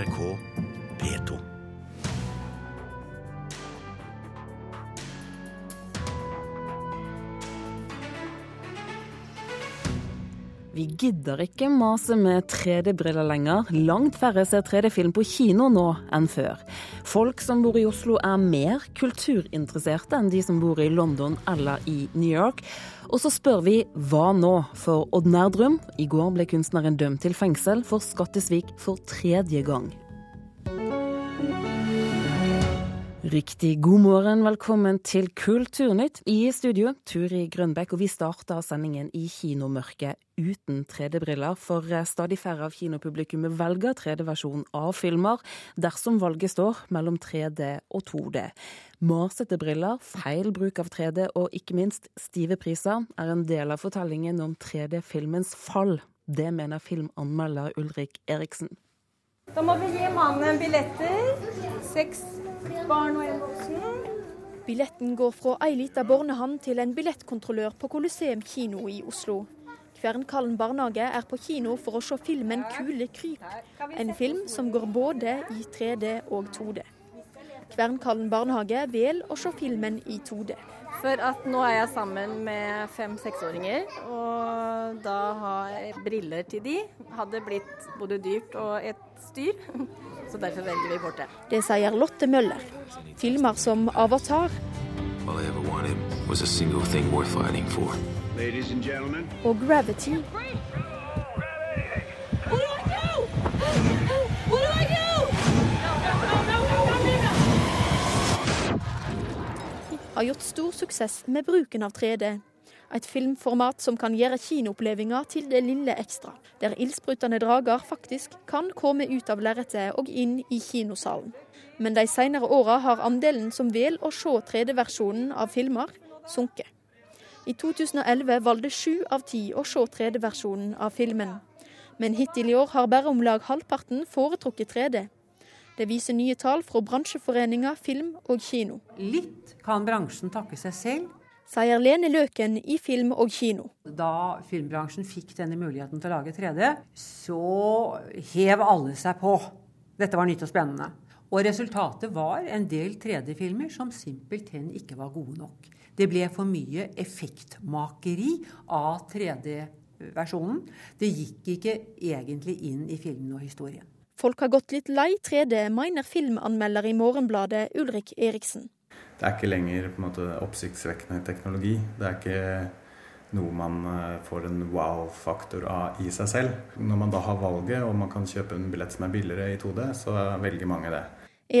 NRK P2. Vi gidder ikke mase med 3D-briller lenger. Langt færre ser 3D-film på kino nå enn før. Folk som bor i Oslo er mer kulturinteresserte enn de som bor i London eller i New York. Og så spør vi hva nå for Odd Nerdrum? I går ble kunstneren dømt til fengsel for skattesvik for tredje gang. Riktig god morgen, velkommen til Kulturnytt. I studio, Turi Grønbekk, og vi starter sendingen i kinomørket uten 3D-briller, for stadig færre av kinopublikummet velger 3D-versjon av filmer dersom valget står mellom 3D og 2D. Masete briller, feil bruk av 3D og ikke minst stive priser er en del av fortellingen om 3D-filmens fall. Det mener filmanmelder Ulrik Eriksen. Da må vi gi mannen billetter. Seks barn og en voksen. Billetten går fra ei lita bornehand til en billettkontrollør på Colosseum kino i Oslo. Kvernkallen barnehage er på kino for å se filmen 'Kule kryp', en film som går både i 3D og 2D. Kvernkallen barnehage velger å se filmen i 2D. For at nå er jeg sammen med fem-seksåringer, og da har jeg briller til de. Hadde blitt både dyrt og et styr, så derfor velger vi bort det. Det sier Lotte Møller. Filmer som 'Avatar' All I ever wanted was a single thing worth fighting for. Ladies and gentlemen, og 'Gravity' har gjort stor suksess med bruken av 3D. Et filmformat som kan gjøre kinoopplevelsen til det lille ekstra. Der ildsprutende drager faktisk kan komme ut av lerretet og inn i kinosalen. Men de senere åra har andelen som velger å se 3D-versjonen av filmer, sunket. I 2011 valgte sju av ti å se 3D-versjonen av filmen. Men hittil i år har bare om lag halvparten foretrukket 3D. Det viser nye tall fra bransjeforeninga Film og Kino. Litt kan bransjen takke seg selv. Sier Lene Løken i Film og Kino. Da filmbransjen fikk denne muligheten til å lage 3D, så hev alle seg på. Dette var nytt og spennende. Og resultatet var en del 3D-filmer som simpelthen ikke var gode nok. Det ble for mye effektmakeri av 3D-versjonen. Det gikk ikke egentlig inn i filmen og historien. Folk har gått litt lei 3D, mener filmanmelder i Morgenbladet Ulrik Eriksen. Det er ikke lenger måte oppsiktsvekkende teknologi. Det er ikke noe man får en wow-faktor av i seg selv. Når man da har valget og man kan kjøpe en billett som er billigere i 2D, så velger mange det.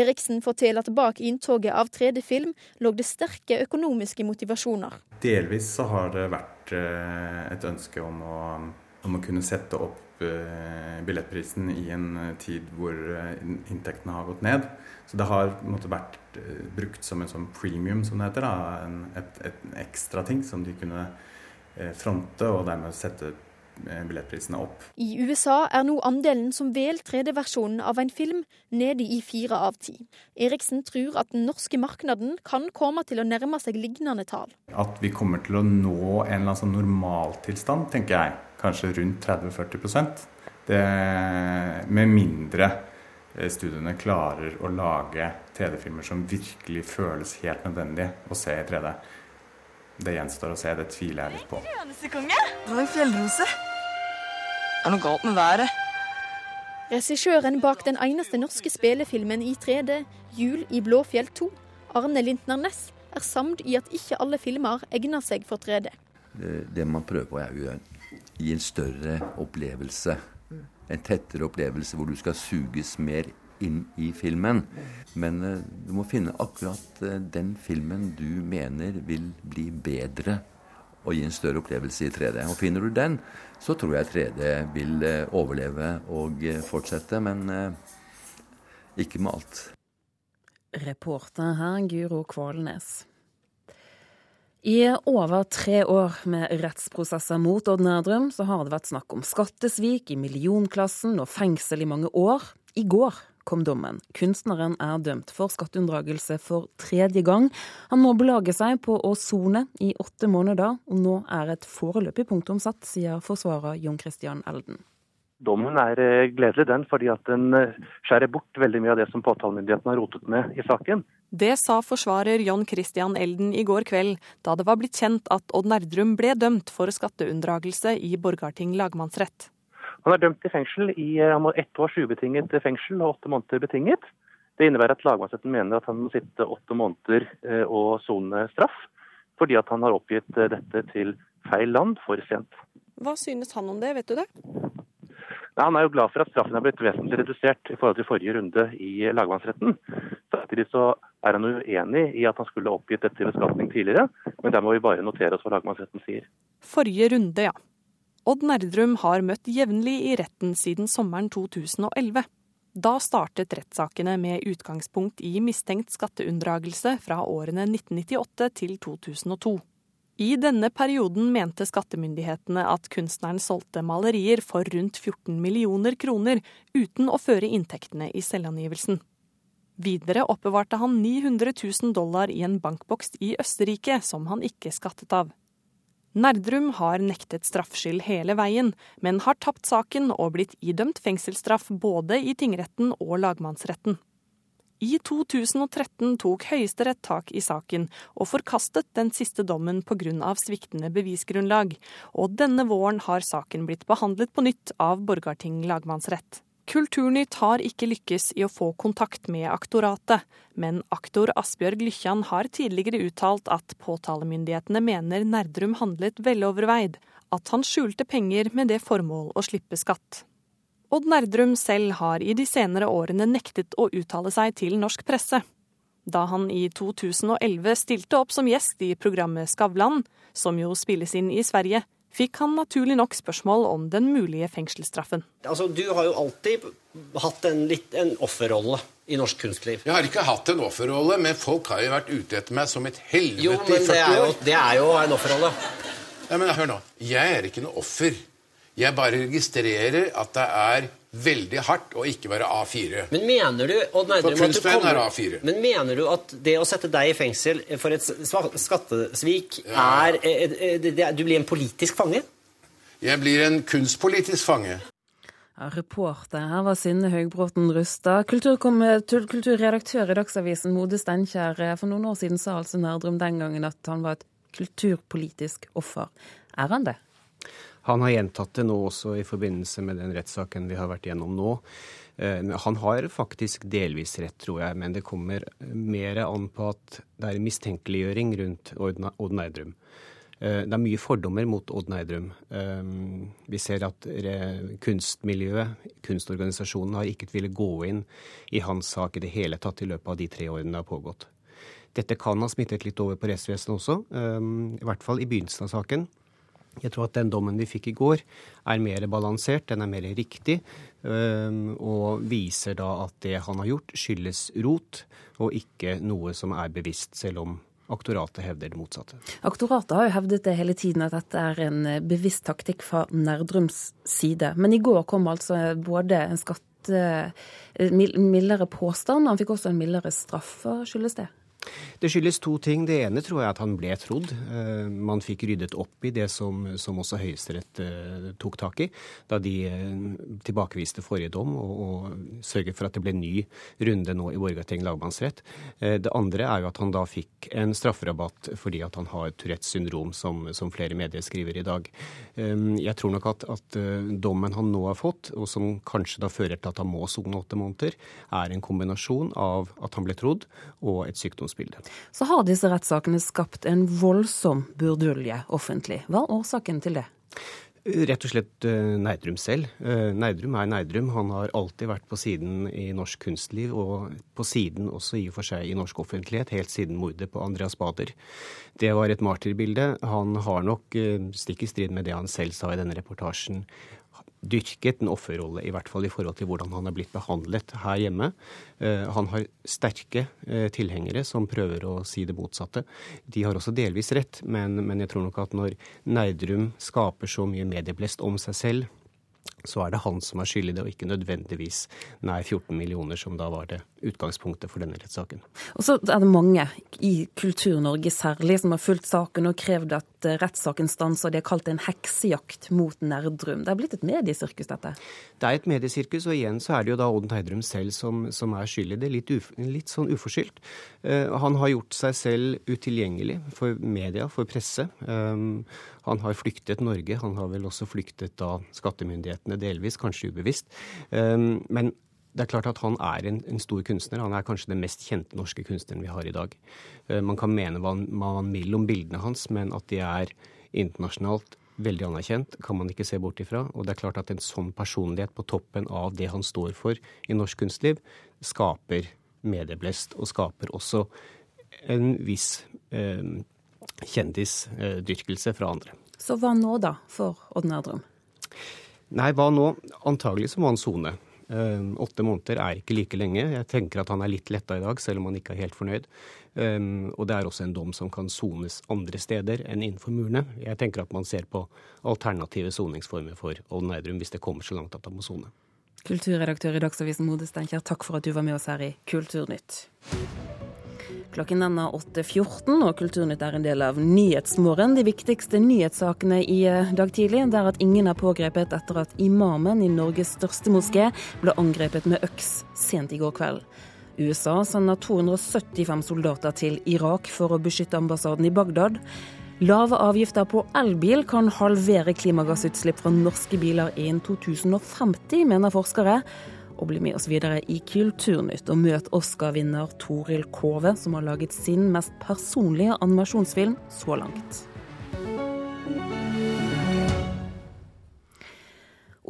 Eriksen forteller at bak inntoget av 3D-film lå det sterke økonomiske motivasjoner. Delvis så har det vært et ønske om å, om å kunne sette opp billettprisen i en tid hvor inntektene har gått ned. Så det har måtte, vært brukt som en sånn premium, som det heter. Da. En, et, et, en ekstra ting som de kunne fronte, og dermed sette billettprisene opp. I USA er nå andelen som velger 3D-versjonen av en film, nede i fire av ti. Eriksen tror at den norske markedet kan komme til å nærme seg lignende tall. At vi kommer til å nå en eller annen sånn normaltilstand, tenker jeg. Kanskje rundt 30-40 Det Med mindre studiene klarer å lage 3D-filmer som virkelig føles helt nødvendig å se i 3D. Det gjenstår å se, det tviler jeg litt på. Det var en fjellrose. Det er noe galt med været. Regissøren bak den eneste norske spillefilmen i 3D, 'Jul i Blåfjell 2', Arne Lintner Næss, er samd i at ikke alle filmer egner seg for 3D. Det, det man prøver på, er å gi en større opplevelse. En tettere opplevelse hvor du skal suges mer inn i filmen. Men uh, du må finne akkurat uh, den filmen du mener vil bli bedre og gi en større opplevelse i 3D. Og finner du den, så tror jeg 3D vil uh, overleve og fortsette, men ikke med alt. Reporter her, Guro Kvalnes. I over tre år med rettsprosesser mot Odd Nerdrum, så har det vært snakk om skattesvik i millionklassen og fengsel i mange år. I går kom dommen. Kunstneren er dømt for skatteunndragelse for tredje gang. Han må belage seg på å sone i åtte måneder, og nå er et foreløpig punktum satt, sier forsvarer Jon Christian Elden. Dommen er eh, gledelig, den, fordi at den eh, skjærer bort veldig mye av det som påtalemyndigheten har rotet med i saken. Det sa forsvarer John Christian Elden i går kveld, da det var blitt kjent at Odd Nerdrum ble dømt for skatteunndragelse i Borgarting lagmannsrett. Han er dømt til fengsel i han må ett års ubetinget fengsel og åtte måneder betinget. Det innebærer at lagmannsretten mener at han må sitte åtte måneder og sone straff, fordi at han har oppgitt dette til feil land for sent. Hva synes han om det, vet du det? Han er jo glad for at straffen er blitt vesentlig redusert i forhold til forrige runde i lagmannsretten. Samtidig så er han uenig i at han skulle oppgitt dette til beskatning tidligere, men der må vi bare notere oss hva lagmannsretten sier. Forrige runde, ja. Odd Nerdrum har møtt jevnlig i retten siden sommeren 2011. Da startet rettssakene med utgangspunkt i mistenkt skatteunndragelse fra årene 1998 til 2002. I denne perioden mente skattemyndighetene at kunstneren solgte malerier for rundt 14 millioner kroner, uten å føre inntektene i selvangivelsen. Videre oppbevarte han 900 000 dollar i en bankboks i Østerrike som han ikke skattet av. Nerdrum har nektet straffskyld hele veien, men har tapt saken og blitt idømt fengselsstraff både i tingretten og lagmannsretten. I 2013 tok Høyesterett tak i saken og forkastet den siste dommen pga. sviktende bevisgrunnlag, og denne våren har saken blitt behandlet på nytt av Borgarting lagmannsrett. Kulturnytt har ikke lykkes i å få kontakt med aktoratet, men aktor Asbjørg Lykkjan har tidligere uttalt at påtalemyndighetene mener Nerdrum handlet veloverveid, at han skjulte penger med det formål å slippe skatt. Odd Nerdrum selv har i de senere årene nektet å uttale seg til norsk presse. Da han i 2011 stilte opp som gjest i programmet Skavlan, som jo spilles inn i Sverige, fikk han naturlig nok spørsmål om den mulige fengselsstraffen. Altså, Du har jo alltid hatt en, litt, en offerrolle i norsk kunstliv. Jeg har ikke hatt en offerrolle, men folk har jo vært ute etter meg som et helvete jo, men i 40 år. Jo, det er jo en offerrolle. Ja, men hør nå. Jeg er ikke noe offer. Jeg bare registrerer at det er veldig hardt å ikke være A4. Men mener du, og Nerdrum, for kunstvenn er A4. Men mener du at det å sette deg i fengsel for et skattesvik ja. er, er, er, Du blir en politisk fange? Jeg blir en kunstpolitisk fange. Ja, reporter her var Synne Høgbråten Rustad. Kulturredaktør i Dagsavisen Mode Steinkjer. For noen år siden sa altså Nerdrum den gangen at han var et kulturpolitisk offer. Er han det? Han har gjentatt det nå også i forbindelse med den rettssaken vi har vært gjennom nå. Eh, han har faktisk delvis rett, tror jeg, men det kommer mer an på at det er mistenkeliggjøring rundt Odd Nerdrum. Eh, det er mye fordommer mot Odd Nerdrum. Eh, vi ser at kunstmiljøet, kunstorganisasjonen, har ikke villet gå inn i hans sak i det hele tatt i løpet av de tre årene det har pågått. Dette kan ha smittet litt over på rettsvesenet også, i hvert fall i begynnelsen av saken. Jeg tror at den dommen vi fikk i går, er mer balansert, den er mer riktig, og viser da at det han har gjort, skyldes rot, og ikke noe som er bevisst, selv om aktoratet hevder det motsatte. Aktoratet har jo hevdet det hele tiden at dette er en eh, bevisst taktikk fra Nerdrums side. Men i går kom altså både en skatte, eh, mildere påstand, han fikk også en mildere straff. Hva skyldes det? Det skyldes to ting. Det ene tror jeg at han ble trodd. Eh, man fikk ryddet opp i det som, som også Høyesterett uh, tok tak i da de uh, tilbakeviste forrige dom og, og sørget for at det ble ny runde nå i Borgarting lagmannsrett. Det andre er jo at han da fikk en strafferabatt fordi at han har Tourettes syndrom, som, som flere medier skriver i dag. Jeg tror nok at, at dommen han nå har fått, og som kanskje da fører til at han må sone åtte måneder, er en kombinasjon av at han ble trodd og et sykdomsbilde så har disse rettssakene skapt en voldsom burdulje offentlig. Hva er årsaken til det? Rett og slett uh, Neidrum selv. Uh, Neidrum er Neidrum. Han har alltid vært på siden i norsk kunstliv, og på siden også i og for seg i norsk offentlighet, helt siden mordet på Andreas Bader. Det var et martyrbilde. Han har nok, uh, stikk i strid med det han selv sa i denne reportasjen, dyrket en offerrolle, i hvert fall i forhold til hvordan han er blitt behandlet her hjemme. Eh, han har sterke eh, tilhengere som prøver å si det motsatte. De har også delvis rett, men, men jeg tror nok at når Nerdrum skaper så mye medieblest om seg selv, så er det han som er skyld i det, og ikke nødvendigvis nei 14 millioner, som da var det utgangspunktet for denne rettssaken. Og så er det mange, i Kultur-Norge særlig, som har fulgt saken og krevd at eh, rettssaken stanser. De har kalt det en heksejakt mot Nerdrum. Det er blitt et mediesirkus, dette? Det er et mediesirkus, og igjen så er det jo da Odd Nerdrum selv som, som er skyld i det. Litt, uf, litt sånn uforskyldt. Uh, han har gjort seg selv utilgjengelig for media, for presse. Um, han har flyktet Norge. Han har vel også flyktet da skattemyndighetene delvis, kanskje ubevisst. Um, men det er klart at han er en, en, stor kunstner. Han er kanskje den mest kjente norske kunstneren vi har i dag. Uh, man kan mene hva man vil om bildene hans, men at de er internasjonalt veldig anerkjent, kan man ikke se bort ifra. Og det er klart at en sånn personlighet på toppen av det han står for i norsk kunstliv, skaper medieblest, og skaper også en viss eh, kjendisdyrkelse fra andre. Så hva nå, da, for Odd Nerdrum? Nei, hva nå? Antagelig så må han sone. Um, åtte måneder er ikke like lenge. Jeg tenker at han er litt letta i dag, selv om han ikke er helt fornøyd. Um, og det er også en dom som kan sones andre steder enn innenfor murene. Jeg tenker at man ser på alternative soningsformer for Olden Eidrum hvis det kommer så langt at han må sone. Kulturredaktør i Dagsavisen Mode Steinkjer, takk for at du var med oss her i Kulturnytt. Klokken er 8.14, og Kulturnytt er en del av Nyhetsmorgen. De viktigste nyhetssakene i eh, dag tidlig det er at ingen er pågrepet etter at imamen i Norges største moské ble angrepet med øks sent i går kveld. USA sender 275 soldater til Irak for å beskytte ambassaden i Bagdad. Lave avgifter på elbil kan halvere klimagassutslipp fra norske biler innen 2050, mener forskere og bli med oss videre i Kulturnytt og møt Oscar-vinner Toril Kove, som har laget sin mest personlige animasjonsfilm så langt.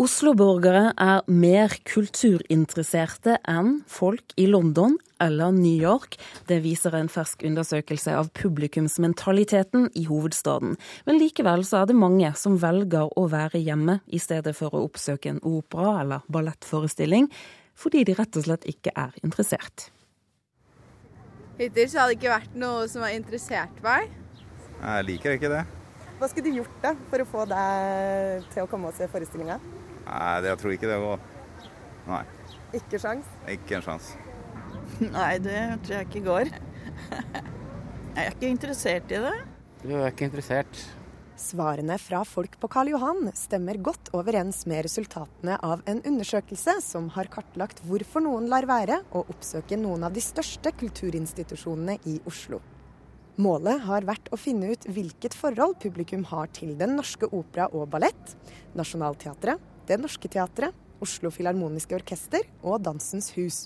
Oslo-borgere er mer kulturinteresserte enn folk i London eller New York. Det viser en fersk undersøkelse av publikumsmentaliteten i hovedstaden. Men likevel så er det mange som velger å være hjemme i stedet for å oppsøke en opera eller ballettforestilling, fordi de rett og slett ikke er interessert. Hittil så har det ikke vært noe som har interessert meg. Jeg liker ikke det. Hva skulle du gjort da for å få deg til å komme og se forestillinga? Nei, det, jeg tror ikke det går. Nei. Ikke sjans? Ikke en sjanse. Nei, det tror jeg ikke går. Jeg er ikke interessert i det. Du er ikke interessert. Svarene fra folk på Karl Johan stemmer godt overens med resultatene av en undersøkelse som har kartlagt hvorfor noen lar være å oppsøke noen av de største kulturinstitusjonene i Oslo. Målet har vært å finne ut hvilket forhold publikum har til Den norske opera og ballett, Nationaltheatret, Det Norske Teatret, Oslo Filharmoniske Orkester og Dansens Hus.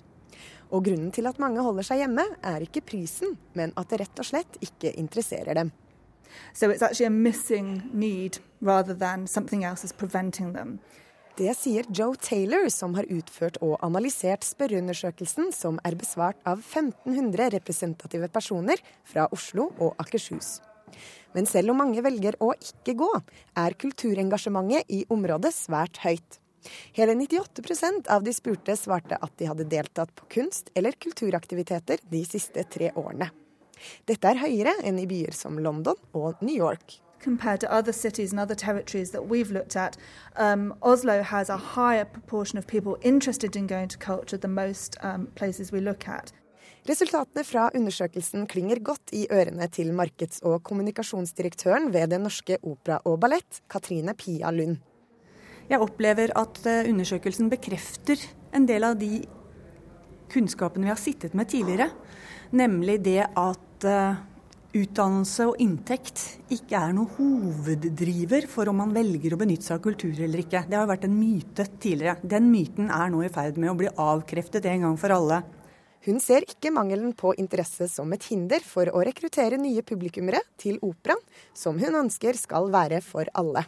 Og grunnen til at mange holder seg hjemme, er ikke prisen, men at det rett og slett ikke interesserer dem. So. Det sier Joe Taylor, som har utført og analysert spørreundersøkelsen som er besvart av 1500 representative personer fra Oslo og Akershus. Men selv om mange velger å ikke gå, er kulturengasjementet i området svært høyt. Hele 98% av de spurte svarte at de hadde deltatt på kunst- eller kulturaktiviteter de siste tre årene. Dette er høyere enn i byer som London og New York. Compared to other cities and other territories that we've looked at, um, Oslo has a higher proportion of people interested in going to culture than most um, places we look at. Resultatene fra undersøkelsen klinger godt i ørene til markeds- og kommunikasjonsdirektøren ved Den norske opera og ballett, Katrine Pia Lund. Jeg opplever at eh, undersøkelsen bekrefter en del av de kunnskapene vi har sittet med tidligere. Nemlig det at uh, utdannelse og inntekt ikke er noe hoveddriver for om man velger å benytte seg av kultur eller ikke. Det har vært en myte tidligere. Den myten er nå i ferd med å bli avkreftet en gang for alle. Hun ser ikke mangelen på interesse som et hinder for å rekruttere nye publikummere til operaen, som hun ønsker skal være for alle.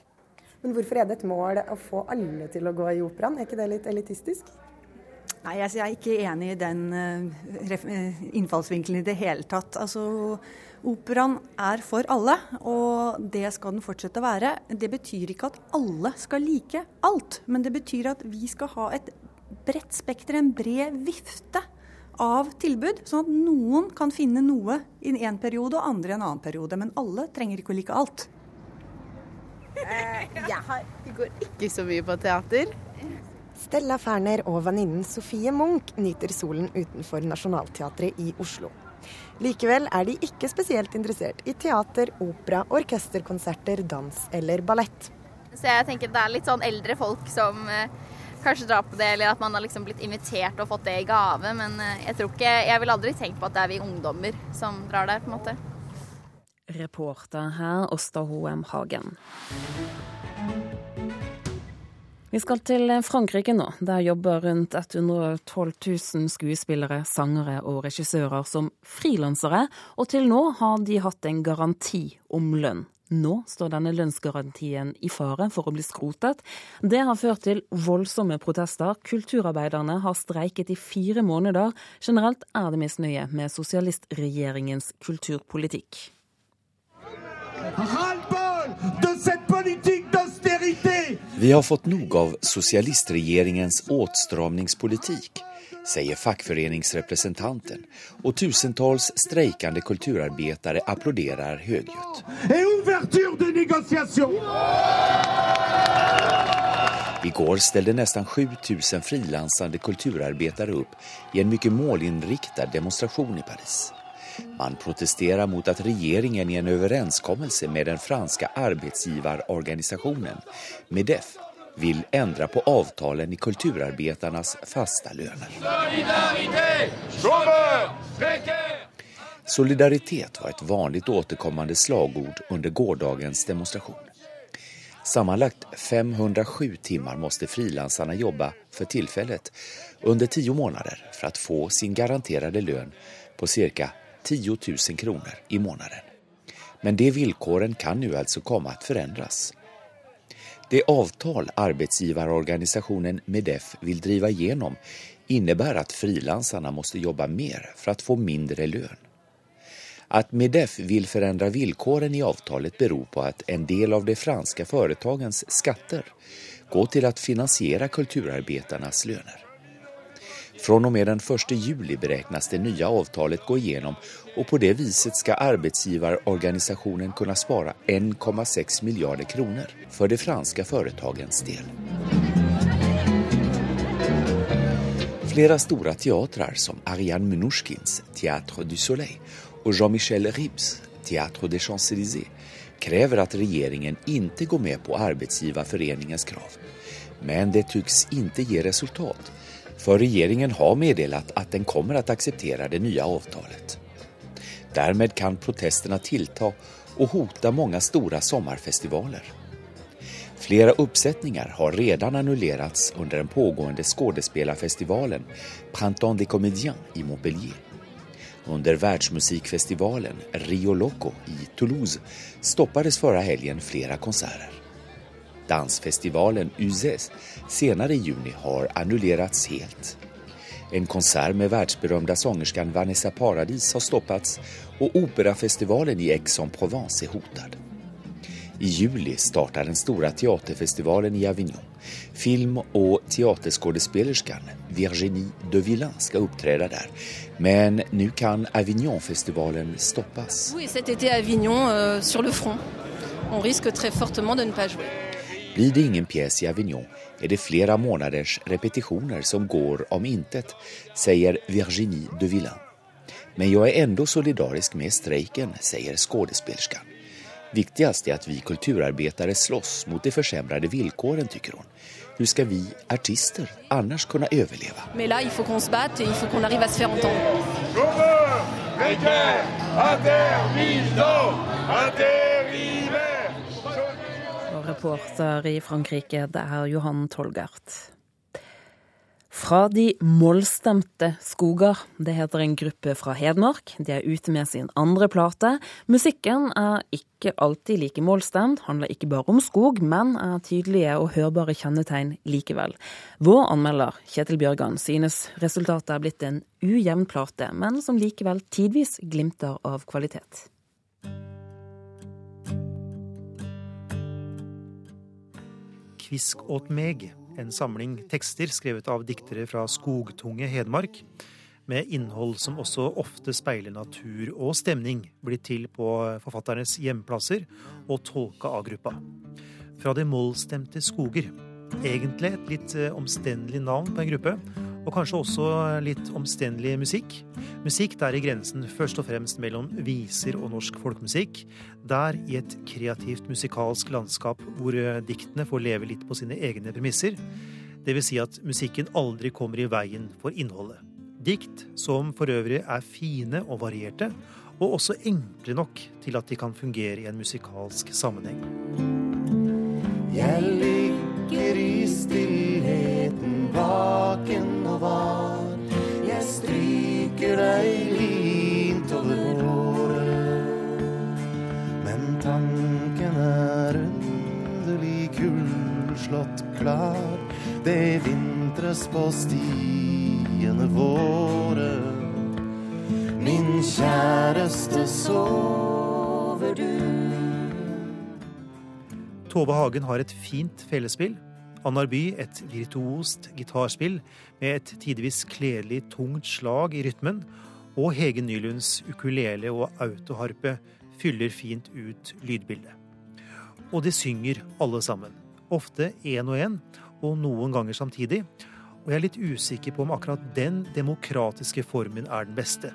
Men hvorfor er det et mål å få alle til å gå i operaen? Er ikke det litt elitistisk? Nei, jeg er ikke enig i den uh, innfallsvinkelen i det hele tatt. Altså, Operaen er for alle, og det skal den fortsette å være. Det betyr ikke at alle skal like alt, men det betyr at vi skal ha et bredt spekter, en bred vifte av tilbud, sånn at noen kan finne noe i en periode og andre i en annen periode. Men alle trenger ikke å like alt. Eh, jeg, går ikke så mye på teater. Stella Ferner og venninnen Sofie Munch nyter solen utenfor Nationaltheatret i Oslo. Likevel er de ikke spesielt interessert i teater, opera, orkesterkonserter, dans eller ballett. Så jeg tenker det er litt sånn eldre folk som eh, kanskje drar på det, eller at man har liksom blitt invitert og fått det i gave. Men eh, jeg tror ikke Jeg vil aldri tenke på at det er vi ungdommer som drar der, på en måte. Reporter her, Åsta Hoem Hagen. Vi skal til Frankrike nå. Der jobber rundt 112 000 skuespillere, sangere og regissører som frilansere, og til nå har de hatt en garanti om lønn. Nå står denne lønnsgarantien i fare for å bli skrotet. Det har ført til voldsomme protester. Kulturarbeiderne har streiket i fire måneder. Generelt er det misnøye med sosialistregjeringens kulturpolitikk. Vi har fått nok av sosialistregjeringens åtstramningspolitikk, sier fagforeningsrepresentanten, og tusentals streikende kulturarbeidere applauderer høylytt. I går ställde nesten 7000 frilansande kulturarbetare upp i en mye målinriktad demonstration i Paris. Man protesterer mot at regjeringen i en överenskommelse med den franske arbeidsgiverorganisasjonen, MEDEF vil endre på avtalen i kulturarbetarnas fasta löner. Solidaritet var et vanlig återkommende slagord under gårdagens demonstration. Sammanlagt 507 timmar måste frilansarna jobba for tillfället under tio måneder for å få sin garanterade lön på cirka 10 000 kroner i måneden. Men de villkoren kan nu altså komme att förändras. Det avtal arbetsgivarorganisationen Medef vil drive gjennom innebär at frilansarna måste jobba mer for å få mindre lön. Att Medef vil förändra villkoren i avtalet beror på at en del av de franska företagens skatter går til å finansiere kulturarbetarnas löner. Från og med den 1 juli beräknas det nye avtalet gå igenom og på det viset skal arbetsgivarorganisationen kunne spara 1,6 miljarder kroner for de franska företagens del. Flera stora teatrar som Ariane Mnushkins Théâtre du Soleil og Jean-Michel Ribs Théâtre des Champs-Élysées krever at regjeringen ikke går med på arbeidsgiverforeningens krav. Men det tycks ikke gi resultat for regjeringen har meddelat at den kommer å akseptere det nye avtalet. Dermed kan protestene tilta og hote mange store sommerfestivaler. Flere oppsetninger har redan annullerats under den pågående skådespelarfestivalen Printemps des Comédiens i Montpellier. Under världsmusikfestivalen Rio Loco i Toulouse stoppades förra helgen flera konserter. Dansfestivalen Uzes senere i juni har annullerats helt. En konsert med verdensberømte sangersken Vanessa Paradis har stoppats og operafestivalen i Aix-en-Provence er truet. I juli starter den store teaterfestivalen i Avignon. Film- og teaterskuespillersken Virginie de Villain skal opptre der. Men nå kan Avignon-festivalen stoppes. Oui, cet été Avignon, euh, front. On risque très fortement de ne pas. Blir det ingen pjäs i Avignon er det flere måneders repetisjoner som går om intet, sier Virginie de Villain. Men jeg er enda solidarisk med streiken, sier skådespelerskan. Viktigst er at vi kulturarbetare slåss mot de forsemrede villkoren, tycker hun. Hur skal vi artister annars kunne overleve? Men là, il faut qu'on se batte et il faut qu'on arrive à se faire entendre. Og reporter i Frankrike, det er Johan Tolgert. Fra de mollstemte skoger. Det heter en gruppe fra Hedmark. De er ute med sin andre plate. Musikken er ikke alltid like mollstemt, handler ikke bare om skog, men er tydelige og hørbare kjennetegn likevel. Vår anmelder Kjetil Bjørgan synes resultatet er blitt en ujevn plate, men som likevel tidvis glimter av kvalitet. Kvisk åt meg, en samling tekster skrevet av diktere fra skogtunge Hedmark, med innhold som også ofte speiler natur og stemning, blitt til på forfatternes hjemplasser og tolka av gruppa. Fra de mollstemte skoger, Egentlig et litt eh, omstendelig navn på en gruppe, og kanskje også litt omstendelig musikk. Musikk der i grensen først og fremst mellom viser og norsk folkemusikk. Der i et kreativt musikalsk landskap hvor eh, diktene får leve litt på sine egne premisser. Dvs. Si at musikken aldri kommer i veien for innholdet. Dikt som for øvrig er fine og varierte, og også enkle nok til at de kan fungere i en musikalsk sammenheng. Jeg ligger i stillheten vaken var. Jeg stryker deg lint over håret. Men tanken er underlig kullslått klar. Det vintres på stiene våre. Min kjæreste, sover du? Tove Hagen har et fint felespill. Annar By et virtuost gitarspill med et tidvis kledelig tungt slag i rytmen. Og Hege Nylunds ukulele og autoharpe fyller fint ut lydbildet. Og de synger alle sammen. Ofte én og én, og noen ganger samtidig. Og jeg er litt usikker på om akkurat den demokratiske formen er den beste.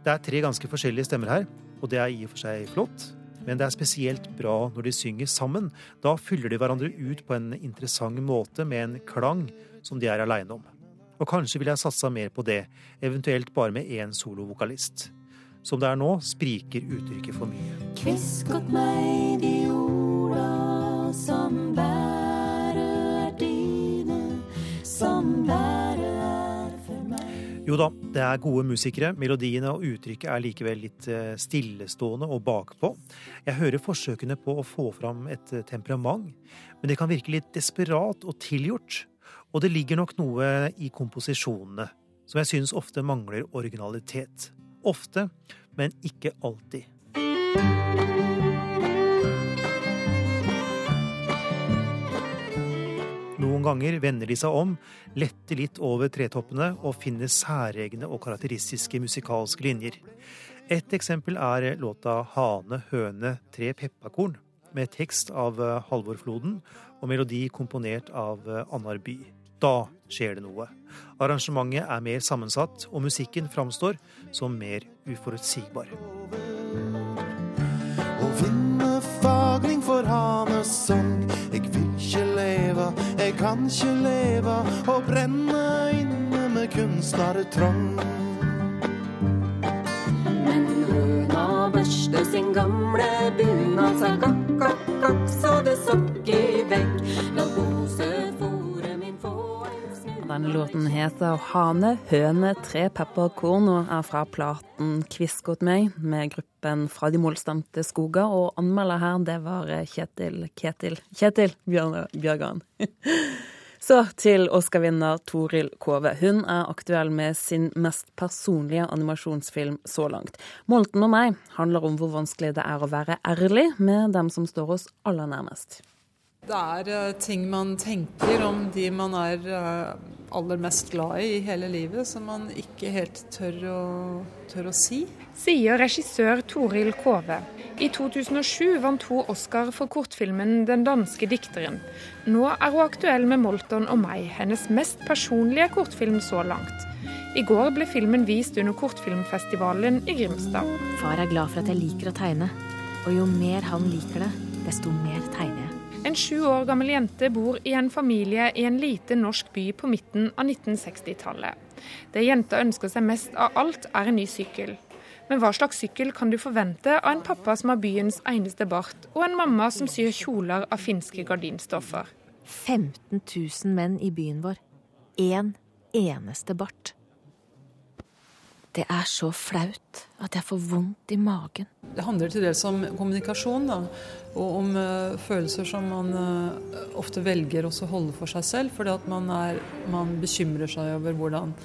Det er tre ganske forskjellige stemmer her, og det er i og for seg flott. Men det er spesielt bra når de synger sammen. Da fyller de hverandre ut på en interessant måte med en klang som de er aleine om. Og kanskje ville jeg satsa mer på det, eventuelt bare med én solovokalist. Som det er nå, spriker uttrykket for mye. Kvisk åt meg de orda som bære Jo da, det er gode musikere. Melodiene og uttrykket er likevel litt eh, stillestående og bakpå. Jeg hører forsøkene på å få fram et eh, temperament, men det kan virke litt desperat og tilgjort. Og det ligger nok noe i komposisjonene som jeg syns ofte mangler originalitet. Ofte, men ikke alltid. Noen ganger vender de seg om, letter litt over tretoppene og finner særegne og karakteristiske musikalske linjer. Et eksempel er låta 'Hane, høne, tre pepperkorn', med tekst av Halvor Floden og melodi komponert av Annar By. Da skjer det noe. Arrangementet er mer sammensatt, og musikken framstår som mer uforutsigbar. Og vinne fagning for hanesang. Jeg kan ikke leve og brenne inne med kunstnertrang. Men høna børste sin gamle bunad, sa kakk, kakk, kakk, så Denne låten heter 'Hane, høne, tre pepperkorn' og er fra platen 'Kvisk åt meg' med gruppen Fra de målstemte skoger. Og anmelder her, det var Kjetil Ketil Kjetil Bjørgan. Så til Oscar-vinner Toril Kove. Hun er aktuell med sin mest personlige animasjonsfilm så langt. 'Molten og meg' handler om hvor vanskelig det er å være ærlig med dem som står oss aller nærmest. Det er eh, ting man tenker om de man er eh, aller mest glad i i hele livet, som man ikke helt tør å, tør å si. Sier regissør Toril Kove. I 2007 vant hun Oscar for kortfilmen 'Den danske dikteren'. Nå er hun aktuell med 'Molton og meg', hennes mest personlige kortfilm så langt. I går ble filmen vist under kortfilmfestivalen i Grimstad. Far er glad for at jeg liker å tegne, og jo mer han liker det, desto mer tegner jeg. En sju år gammel jente bor i en familie i en liten norsk by på midten av 1960-tallet. Det jenta ønsker seg mest av alt, er en ny sykkel. Men hva slags sykkel kan du forvente av en pappa som har byens eneste bart, og en mamma som syr kjoler av finske gardinstoffer? 15 000 menn i byen vår. Én eneste bart. Det er så flaut at jeg får vondt i magen. Det handler til dels om kommunikasjon, da, og om uh, følelser som man uh, ofte velger å holde for seg selv, fordi at man, er, man bekymrer seg over hvordan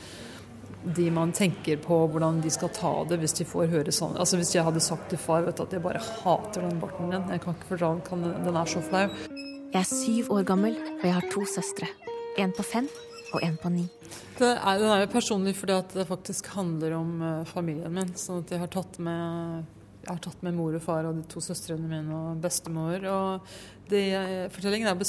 de man tenker på, hvordan de skal ta det hvis de får høre sånn. Altså Hvis jeg hadde sagt til far vet du, at jeg bare hater den barten din, jeg kan ikke fordra den, den er så flau. Jeg er syv år gammel, og jeg har to søstre. En på fem og en på ni. Det er, den er jo personlig fordi det faktisk handler om uh, familien min. Sånn at jeg har tatt med jeg har tatt med mor og far og de to søstrene mine og bestemor. Og det, fortellingen er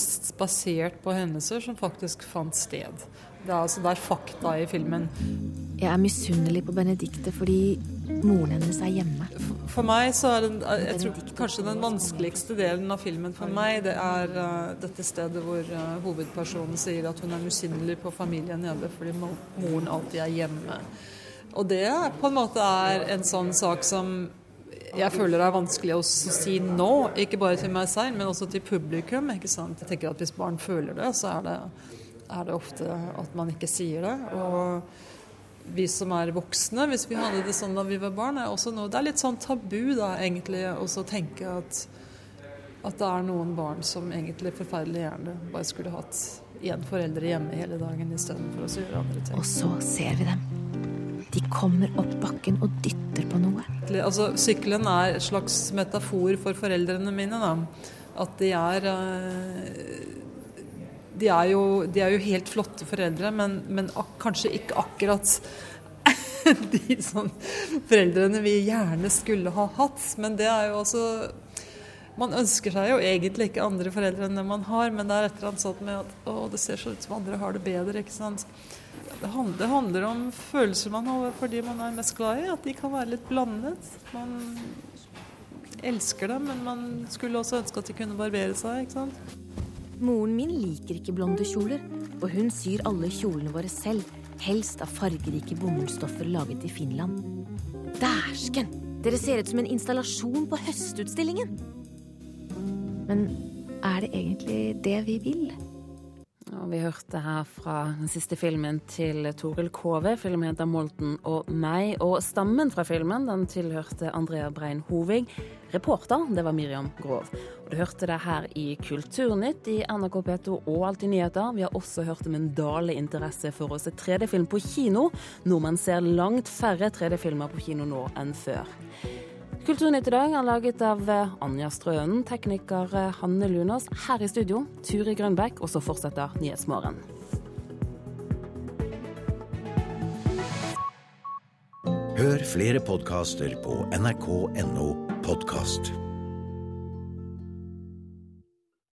basert på hendelser som faktisk fant sted. Det er, altså, det er fakta i filmen. Jeg er misunnelig på Benedicte fordi moren hennes er hjemme. For meg så er det jeg tror kanskje den vanskeligste delen av filmen for meg, det er uh, dette stedet hvor uh, hovedpersonen sier at hun er misunnelig på familien nede fordi moren alltid er hjemme. Og det på en måte er en sånn sak som jeg føler det er vanskelig å si nå, ikke bare til meg selv, men også til publikum. ikke sant? Jeg tenker at Hvis barn føler det, så er det, er det ofte at man ikke sier det. Og vi som er voksne, hvis vi hadde det sånn da vi var barn, er også noe Det er litt sånn tabu da, egentlig, å tenke at, at det er noen barn som egentlig forferdelig gjerne bare skulle hatt én forelder hjemme hele dagen istedenfor å gjøre andre ting. Og så ser vi dem. De kommer opp bakken og dytter på noe. Altså, sykkelen er et slags metafor for foreldrene mine. Da. At de er eh, de er, jo, de er jo helt flotte foreldre, men, men ak kanskje ikke akkurat de som foreldrene vi gjerne skulle ha hatt. Men det er jo også Man ønsker seg jo egentlig ikke andre foreldre enn det man har, men det er et eller annet sånt med at å, det ser så ut som andre har det bedre. ikke sant? Det handler, om følelser man har for de man er mest glad i. At de kan være litt blandet. Man elsker dem, men man skulle også ønske at de kunne barbere seg. ikke sant? Moren min liker ikke blonde kjoler, og hun syr alle kjolene våre selv. Helst av fargerike bomullsstoffer laget i Finland. Dæsken! Dere ser ut som en installasjon på høstutstillingen. Men er det egentlig det vi vil? Og vi hørte her fra den siste filmen til Toril Kove. Filmen heter 'Molten og meg'. Og stammen fra filmen den tilhørte Andrea Brein Hovig. Reporter det var Miriam Grov. Og Du hørte det her i Kulturnytt i NRK P2 og Alltid nyheter. Vi har også hørt om en dalende interesse for å se 3D-film på kino. Nordmenn ser langt færre 3D-filmer på kino nå enn før. Kulturnytt i dag er laget av eh, Anja Strønen, tekniker eh, Hanne Lunås. Her i studio Turi Grønbekk, og så fortsetter Nyhetsmorgen. Hør flere podkaster på nrk.no podkast.